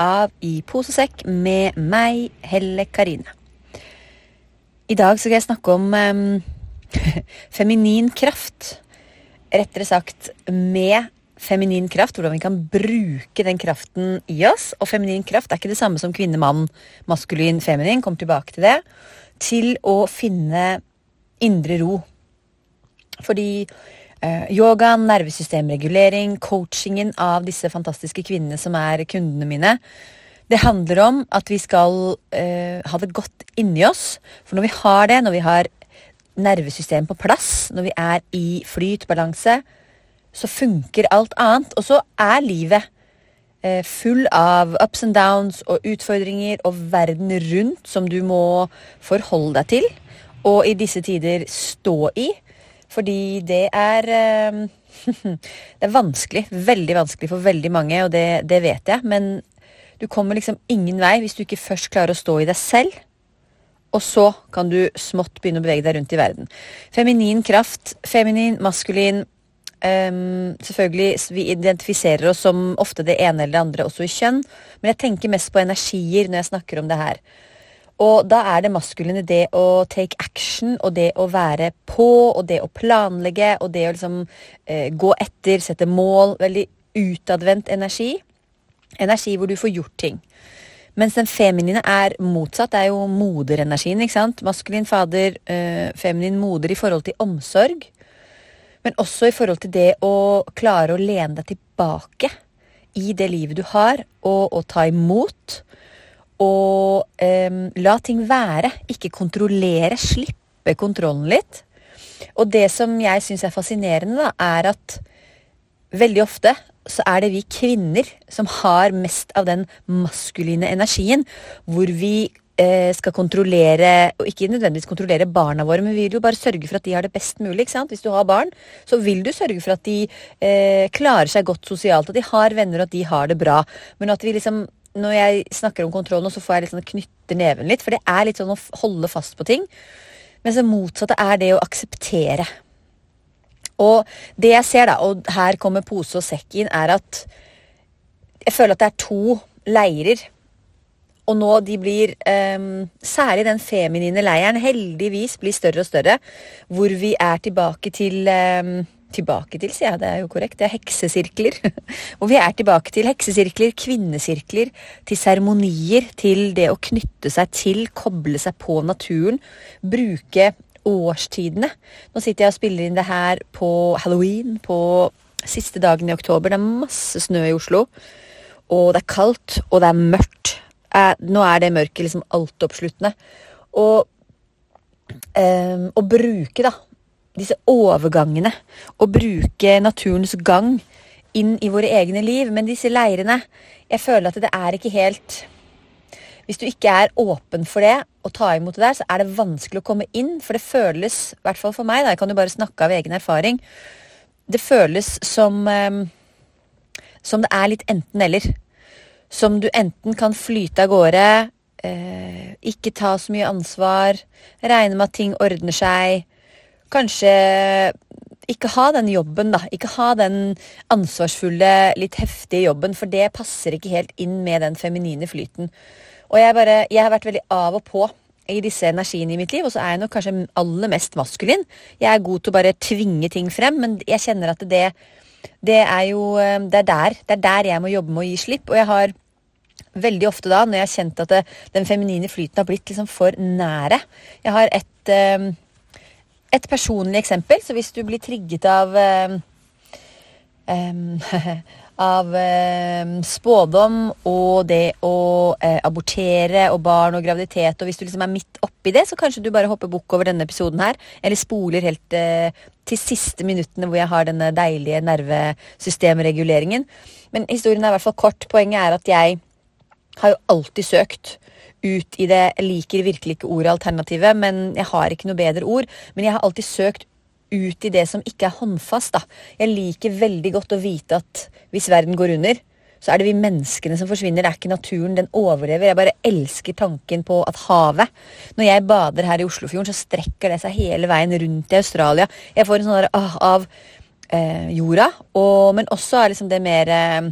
av I posesekk med meg, Helle Karine. I dag skal jeg snakke om um, feminin kraft. Rettere sagt med feminin kraft, hvordan vi kan bruke den kraften i oss. Og feminin kraft er ikke det samme som kvinne, mann, maskulin, feminin. Kommer tilbake til det. Til å finne indre ro. Fordi yogaen, nervesystemregulering, coachingen av disse fantastiske kvinnene som er kundene mine, det handler om at vi skal eh, ha det godt inni oss. For når vi har det, når vi har nervesystemet på plass, når vi er i flyt, balanse, så funker alt annet. Og så er livet eh, full av ups and downs og utfordringer og verden rundt som du må forholde deg til. Og i disse tider stå i. Fordi det er eh, Det er vanskelig. Veldig vanskelig for veldig mange, og det, det vet jeg. Men du kommer liksom ingen vei hvis du ikke først klarer å stå i deg selv. Og så kan du smått begynne å bevege deg rundt i verden. Feminin kraft, feminin, maskulin, Um, selvfølgelig, Vi identifiserer oss som ofte det ene eller det andre også i kjønn, men jeg tenker mest på energier når jeg snakker om det her. Og da er det maskuline det å take action, og det å være på, og det å planlegge, og det å liksom eh, gå etter, sette mål. Veldig utadvendt energi. Energi hvor du får gjort ting. Mens den feminine er motsatt. Det er jo moderenergien. ikke sant? Maskulin fader, eh, feminin moder i forhold til omsorg. Men også i forhold til det å klare å lene deg tilbake i det livet du har, og, å ta imot. Og eh, la ting være. Ikke kontrollere. Slippe kontrollen litt. Og det som jeg syns er fascinerende, da, er at veldig ofte så er det vi kvinner som har mest av den maskuline energien, hvor vi eh, skal kontrollere, og ikke nødvendigvis kontrollere barna våre, men vi vil jo bare sørge for at de har det best mulig. Hvis du har barn, så vil du sørge for at de eh, klarer seg godt sosialt, at de har venner, og at de har det bra. Men at vi liksom når jeg snakker om kontroll nå, så får jeg litt sånn knytte neven litt. For det er litt sånn å holde fast på ting. Mens det motsatte er det å akseptere. Og det jeg ser, da, og her kommer pose og sekk inn, er at jeg føler at det er to leirer og nå de blir um, Særlig den feminine leiren heldigvis blir større og større. Hvor vi er tilbake til um, Tilbake til, sier jeg. Det er jo korrekt. Det er heksesirkler. Og vi er tilbake til heksesirkler, kvinnesirkler, til seremonier, til det å knytte seg til, koble seg på naturen. Bruke årstidene. Nå sitter jeg og spiller inn det her på halloween, på siste dagen i oktober. Det er masse snø i Oslo. Og det er kaldt, og det er mørkt eh, Nå er det mørket liksom altoppsluttende. Og Um, å bruke da, disse overgangene, å bruke naturens gang inn i våre egne liv. Men disse leirene Jeg føler at det er ikke helt Hvis du ikke er åpen for det og ta imot det der, så er det vanskelig å komme inn. For det føles, i hvert fall for meg, da, jeg kan jo bare snakke av egen erfaring, det føles som eh, som det er litt enten-eller som du enten kan flyte av gårde, eh, ikke ta så mye ansvar, regne med at ting ordner seg, kanskje ikke ha den jobben, da. Ikke ha den ansvarsfulle, litt heftige jobben, for det passer ikke helt inn med den feminine flyten. Og jeg, bare, jeg har vært veldig av og på i disse energiene i mitt liv, og så er jeg nok kanskje aller mest maskulin. Jeg er god til å bare tvinge ting frem, men jeg kjenner at det, det er jo eh, det er, der, det er der jeg må jobbe med å gi slipp. Og jeg har veldig ofte da, når jeg har kjent at det, den feminine flyten har blitt liksom for nære Jeg har et, eh, et personlig eksempel, så hvis du blir trigget av um, av eh, spådom og det å eh, abortere og barn og graviditet. Og hvis du liksom er midt oppi det, så kanskje du bare hopper bukk over denne episoden her. Eller spoler helt eh, til siste minuttene hvor jeg har denne deilige nervesystemreguleringen. Men historien er i hvert fall kort. Poenget er at jeg har jo alltid søkt ut i det Jeg liker virkelig ikke ordet alternativet, men jeg har ikke noe bedre ord. Men jeg har alltid søkt ut i det som ikke er håndfast. da. Jeg liker veldig godt å vite at hvis verden går under, så er det vi menneskene som forsvinner. Det er ikke naturen. Den overlever. Jeg bare elsker tanken på at havet Når jeg bader her i Oslofjorden, så strekker det seg hele veien rundt i Australia. Jeg får en sånn der, ah, av eh, jorda, og, men også er liksom det mer eh,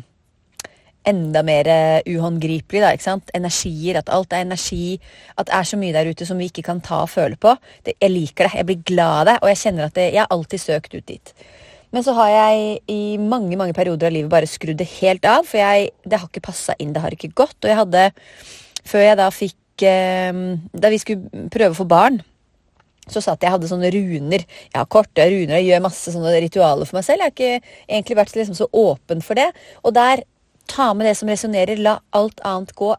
enda mer eh, uhåndgripelig. da, ikke sant? Energier, at alt er energi. At det er så mye der ute som vi ikke kan ta og føle på. Det, jeg liker det. Jeg blir glad av det, og jeg kjenner at det, jeg har alltid søkt ut dit. Men så har jeg i mange mange perioder av livet bare skrudd det helt av, for jeg, det har ikke passa inn. Det har ikke gått. Og jeg hadde, før jeg da fikk eh, Da vi skulle prøve å få barn, så sa at jeg hadde sånne runer. Jeg har korte runer, jeg gjør masse sånne ritualer for meg selv. Jeg har ikke egentlig vært liksom så åpen for det. Og der Ta med det som resonnerer, la alt annet gå.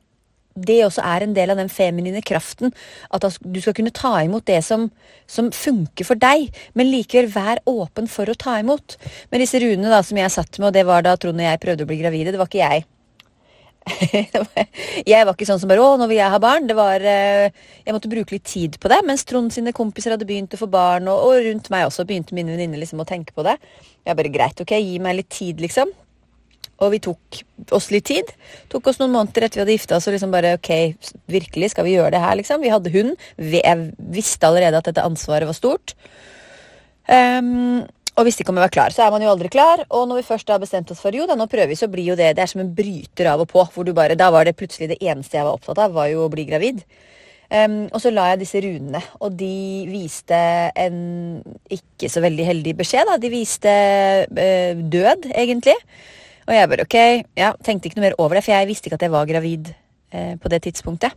Det også er en del av den feminine kraften. At du skal kunne ta imot det som, som funker for deg, men likevel vær åpen for å ta imot. Men disse runene da, som jeg satt med, og det var da Trond og jeg prøvde å bli gravide, det var ikke jeg. jeg var ikke sånn som bare 'Å, nå vil jeg ha barn'. Det var, eh, jeg måtte bruke litt tid på det. Mens Trond sine kompiser hadde begynt å få barn, og, og rundt meg også begynte mine venninner liksom å tenke på det. Jeg bare greit, ok, gi meg litt tid, liksom. Og vi tok oss litt tid. Tok oss noen måneder etter vi hadde gifta oss og liksom bare ok, virkelig, skal vi gjøre det her, liksom? Vi hadde hund. Jeg visste allerede at dette ansvaret var stort. Um, og visste ikke om jeg var klar. Så er man jo aldri klar. Og når vi først har bestemt oss for jo da, nå prøver vi, så blir jo det Det er som en bryter av og på. hvor du bare, Da var det plutselig det eneste jeg var opptatt av, var jo å bli gravid. Um, og så la jeg disse runene, og de viste en ikke så veldig heldig beskjed. da. De viste uh, død, egentlig. Og jeg bare ok, ja, tenkte ikke noe mer over det, for jeg visste ikke at jeg var gravid eh, på det tidspunktet.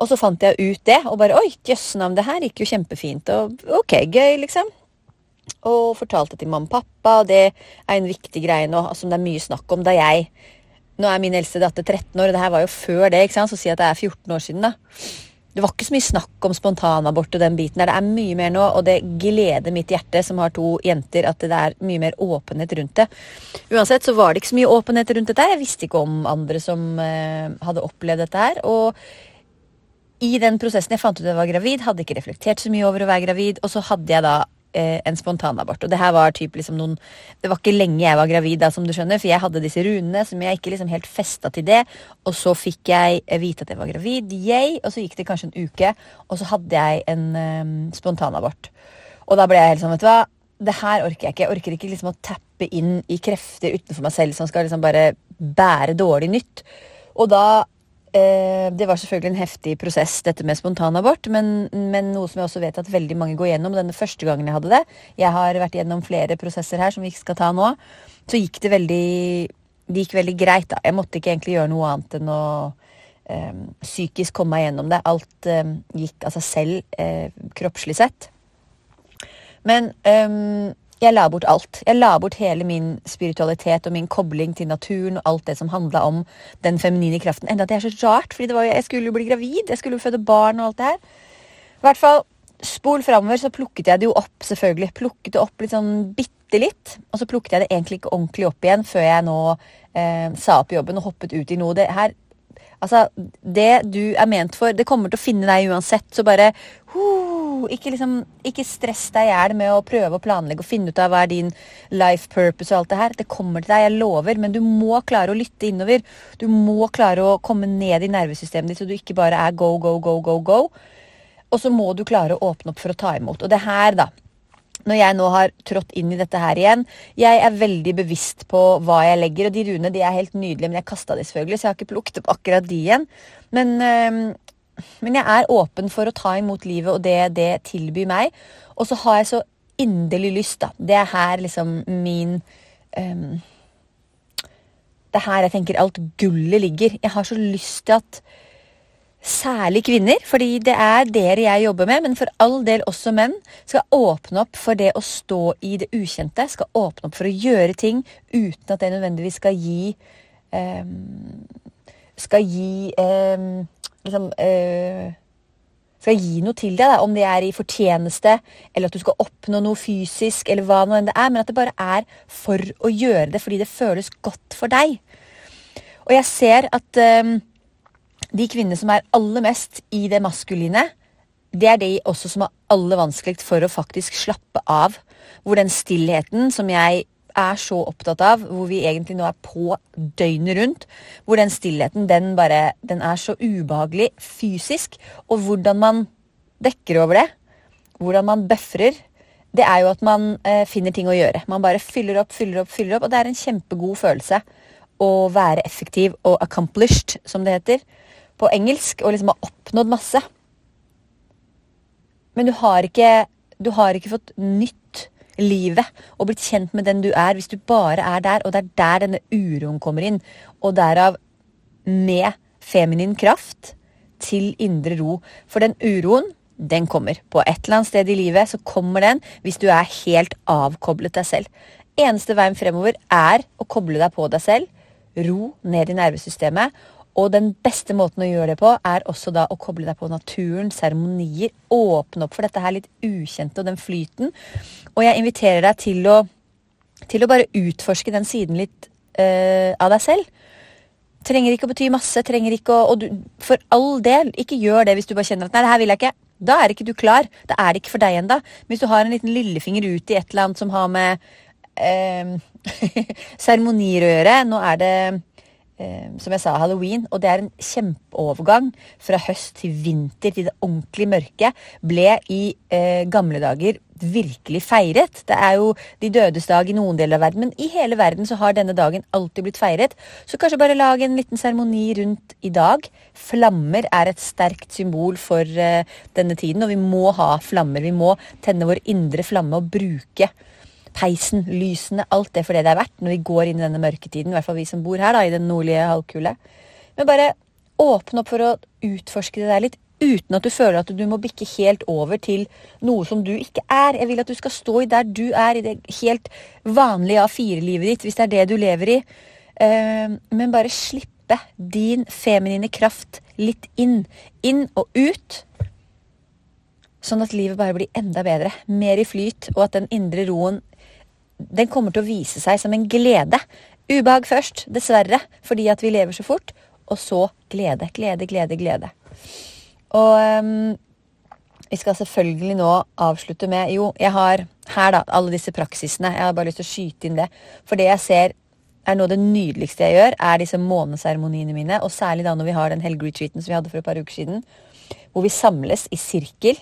Og så fant jeg ut det, og bare oi, jøss navn, det her gikk jo kjempefint. Og ok, gøy, liksom. Og fortalte til mamma og pappa, og det er en viktig greie nå som det er mye snakk om da jeg Nå er min eldste datter 13 år, og det her var jo før det, ikke sant, så si at det er 14 år siden, da. Det var ikke så mye snakk om spontanabort og den biten der. Det er mye mer nå, og det gleder mitt hjerte, som har to jenter, at det er mye mer åpenhet rundt det. Uansett så var det ikke så mye åpenhet rundt dette. Jeg visste ikke om andre som eh, hadde opplevd dette her. Og i den prosessen jeg fant ut at jeg var gravid, hadde ikke reflektert så mye over å være gravid, og så hadde jeg da en spontanabort. Og det her var typ liksom noen Det var ikke lenge jeg var gravid, da, som du skjønner, for jeg hadde disse runene som jeg ikke liksom helt festa til det. Og så fikk jeg eh, vite at jeg var gravid, yay, og så gikk det kanskje en uke, og så hadde jeg en um, spontanabort. Og da ble jeg helt sånn, vet du hva, det her orker jeg ikke. Jeg orker ikke liksom å tappe inn i krefter utenfor meg selv som skal liksom bare bære dårlig nytt. Og da Eh, det var selvfølgelig en heftig prosess, dette med spontanabort, men, men noe som jeg også vet at veldig mange går gjennom. Denne første gangen jeg hadde det, jeg har vært gjennom flere prosesser her som vi ikke skal ta nå, så gikk det veldig det gikk veldig greit. da. Jeg måtte ikke egentlig gjøre noe annet enn å eh, psykisk komme meg gjennom det. Alt eh, gikk av seg selv, eh, kroppslig sett. Men um, jeg la bort alt. Jeg la bort hele min spiritualitet og min kobling til naturen og alt det som handla om den feminine kraften. Enda det er så rart, for jeg skulle jo bli gravid, jeg skulle jo føde barn og alt det her. I hvert fall, Spol framover, så plukket jeg det jo opp, selvfølgelig. Plukket det opp litt sånn bitte litt. Og så plukket jeg det egentlig ikke ordentlig opp igjen før jeg nå eh, sa opp jobben og hoppet ut i noe. Det her Altså, det du er ment for, det kommer til å finne deg uansett. Så bare uh, ikke, liksom, ikke stress deg i hjel med å prøve å planlegge og finne ut av hva er din life purpose og alt det her. Det kommer til deg, jeg lover, men du må klare å lytte innover. Du må klare å komme ned i nervesystemet ditt, så du ikke bare er go, go, go, go, go. Og så må du klare å åpne opp for å ta imot. Og det her, da når jeg nå har trådt inn i dette her igjen Jeg er veldig bevisst på hva jeg legger, og de runene de er helt nydelige, men jeg kasta de selvfølgelig, så jeg har ikke plukket opp akkurat de igjen. Men, øh, men, jeg er åpen for å ta imot livet og det det tilbyr meg. Og så har jeg så inderlig lyst, da. Det er her liksom min um, Det er her jeg tenker alt gullet ligger. Jeg har så lyst til at Særlig kvinner, fordi det er dere jeg jobber med, men for all del også menn, skal åpne opp for det å stå i det ukjente. Skal åpne opp for å gjøre ting uten at det nødvendigvis skal gi um, Skal gi eh, liksom eh, skal gi noe til deg, da, om det er i fortjeneste, eller at du skal oppnå noe fysisk, eller hva nå enn det er, men at det bare er for å gjøre det fordi det føles godt for deg. Og jeg ser at eh, de kvinnene som er aller mest i det maskuline, det er de også som har aller vanskeligst for å faktisk slappe av. Hvor den stillheten som jeg er så opptatt av, hvor vi egentlig nå er på døgnet rundt, hvor den stillheten den bare Den er så ubehagelig fysisk. Og hvordan man dekker over det, hvordan man bøfrer, det er jo at man eh, finner ting å gjøre. Man bare fyller opp, fyller opp, fyller opp, og det er en kjempegod følelse å være effektiv og accomplished, som det heter på engelsk, og liksom ha oppnådd masse. Men du har ikke, du har ikke fått nytt livet og blitt kjent med den du er, hvis du bare er der, og det er der denne uroen kommer inn. Og derav med feminin kraft til indre ro. For den uroen, den kommer. På et eller annet sted i livet så kommer den hvis du er helt avkoblet deg selv. Eneste veien fremover er å koble deg på deg selv, ro ned i nervesystemet og den beste måten å gjøre det på, er også da å koble deg på naturen, seremonier. Åpne opp for dette her litt ukjente og den flyten. Og jeg inviterer deg til å, til å bare utforske den siden litt uh, av deg selv. Trenger ikke å bety masse. trenger ikke å, og du, For all del, ikke gjør det hvis du bare kjenner at nei, det her vil jeg ikke. Da er ikke du klar. Da er det ikke for deg ennå. Hvis du har en liten lillefinger ut i et eller annet som har med seremonier å gjøre Nå er det eh, som jeg sa, halloween. Og det er en kjempeovergang fra høst til vinter til det ordentlig mørke. Ble i eh, gamle dager virkelig feiret. Det er jo de dødes dag i noen deler av verden, men i hele verden så har denne dagen alltid blitt feiret. Så kanskje bare lag en liten seremoni rundt i dag. Flammer er et sterkt symbol for eh, denne tiden, og vi må ha flammer. Vi må tenne vår indre flamme og bruke peisen, lysene, alt det for det det er verdt når vi går inn i denne mørketiden. I hvert fall vi som bor her, da, i den nordlige halvkule. Men bare åpne opp for å utforske det der litt, uten at du føler at du må bikke helt over til noe som du ikke er. Jeg vil at du skal stå i der du er, i det helt vanlige A4-livet ditt, hvis det er det du lever i. Uh, men bare slippe din feminine kraft litt inn. Inn og ut. Sånn at livet bare blir enda bedre. Mer i flyt, og at den indre roen den kommer til å vise seg som en glede. Ubehag først, dessverre, fordi at vi lever så fort. Og så glede, glede, glede, glede. Og um, vi skal selvfølgelig nå avslutte med Jo, jeg har her, da, alle disse praksisene. Jeg har bare lyst til å skyte inn det. For det jeg ser er noe av det nydeligste jeg gjør, er disse måneseremoniene mine. Og særlig da når vi har den helgeretreaten som vi hadde for et par uker siden. Hvor vi samles i sirkel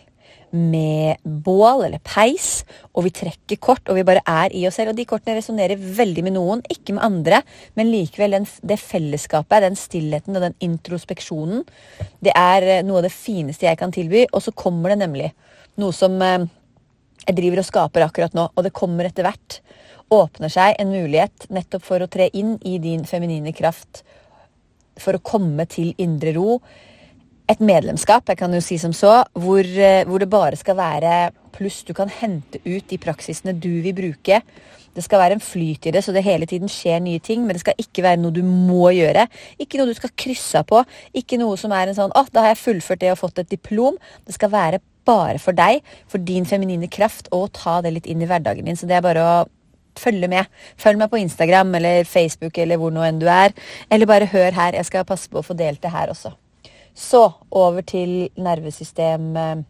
med bål eller peis, og vi trekker kort, og vi bare er i oss selv. Og de kortene resonnerer veldig med noen, ikke med andre, men likevel den, det fellesskapet, den stillheten og den introspeksjonen, det er eh, noe av det fineste jeg kan tilby. Og så kommer det nemlig noe som eh, jeg driver og skaper akkurat nå, og det kommer etter hvert. Åpner seg en mulighet nettopp for å tre inn i din feminine kraft, for å komme til indre ro et medlemskap, jeg kan jo si som så, hvor, eh, hvor, det bare skal være pluss. Du kan hente ut de praksisene du vil bruke. Det skal være en flyt i det, så det hele tiden skjer nye ting. Men det skal ikke være noe du må gjøre. Ikke noe du skal krysse av på. Ikke noe som er en sånn 'Å, da har jeg fullført det og fått et diplom'. Det skal være bare for deg, for din feminine kraft, og ta det litt inn i hverdagen din. Så det er bare å følge med. Følg meg på Instagram eller Facebook eller hvor nå enn du er. Eller bare hør her. Jeg skal passe på å få delt det her også. Så over til nervesystem eh,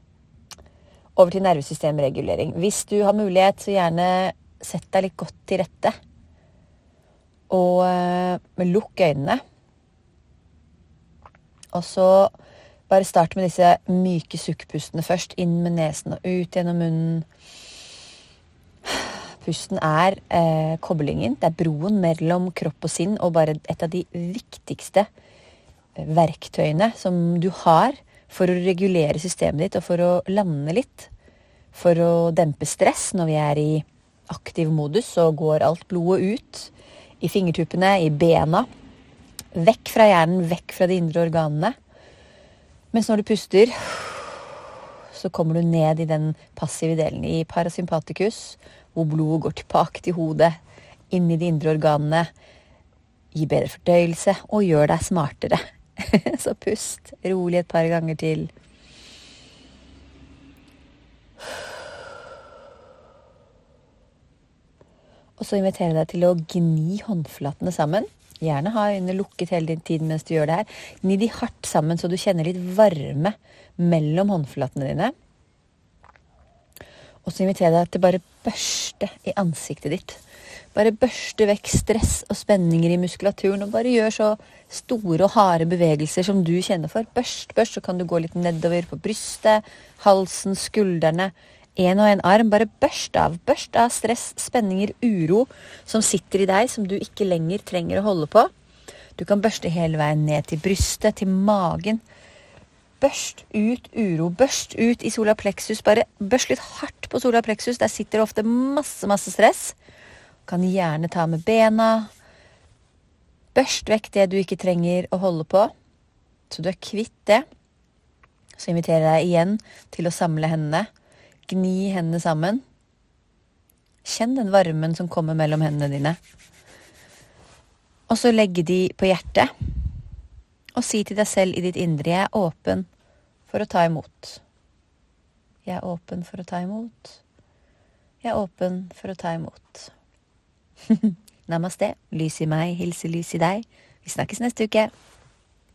over til nervesystemregulering. Hvis du har mulighet, så gjerne sett deg litt godt til rette. Og uh, lukk øynene. Og så bare start med disse myke sukkpustene først. Inn med nesen og ut gjennom munnen. Pusten er eh, koblingen. Det er broen mellom kropp og sinn, og bare et av de viktigste verktøyene som du har for å regulere systemet ditt og for å lande litt. For å dempe stress når vi er i aktiv modus, så går alt blodet ut i fingertuppene, i bena. Vekk fra hjernen, vekk fra de indre organene. Mens når du puster, så kommer du ned i den passive delen, i parasympatikus, hvor blodet går tilbake til hodet, inn i de indre organene. Gir bedre fordøyelse og gjør deg smartere. Så pust rolig et par ganger til. Og så inviterer jeg deg til å gni håndflatene sammen. Gjerne ha øynene lukket hele din tiden mens du gjør det her. Gni de hardt sammen så du kjenner litt varme mellom håndflatene dine. Og så inviterer jeg deg til bare børste i ansiktet ditt. Bare børste vekk stress og spenninger i muskulaturen, og bare gjør så store og harde bevegelser som du kjenner for. Børst, børst, så kan du gå litt nedover på brystet, halsen, skuldrene. En og en arm. Bare børst av. Børst av stress, spenninger, uro som sitter i deg, som du ikke lenger trenger å holde på. Du kan børste hele veien ned til brystet, til magen. Børst ut uro. Børst ut i sola plexus. Bare børst litt hardt på sola plexus. Der sitter det ofte masse, masse stress. Kan gjerne ta med bena. Børst vekk det du ikke trenger å holde på, så du er kvitt det. Så inviterer jeg deg igjen til å samle hendene. Gni hendene sammen. Kjenn den varmen som kommer mellom hendene dine. Og så legge de på hjertet og si til deg selv i ditt indre jeg er åpen for å ta imot. Jeg er åpen for å ta imot. Jeg er åpen for å ta imot. Namaste. Lys i meg, hilse lys i deg. Vi snakkes neste uke.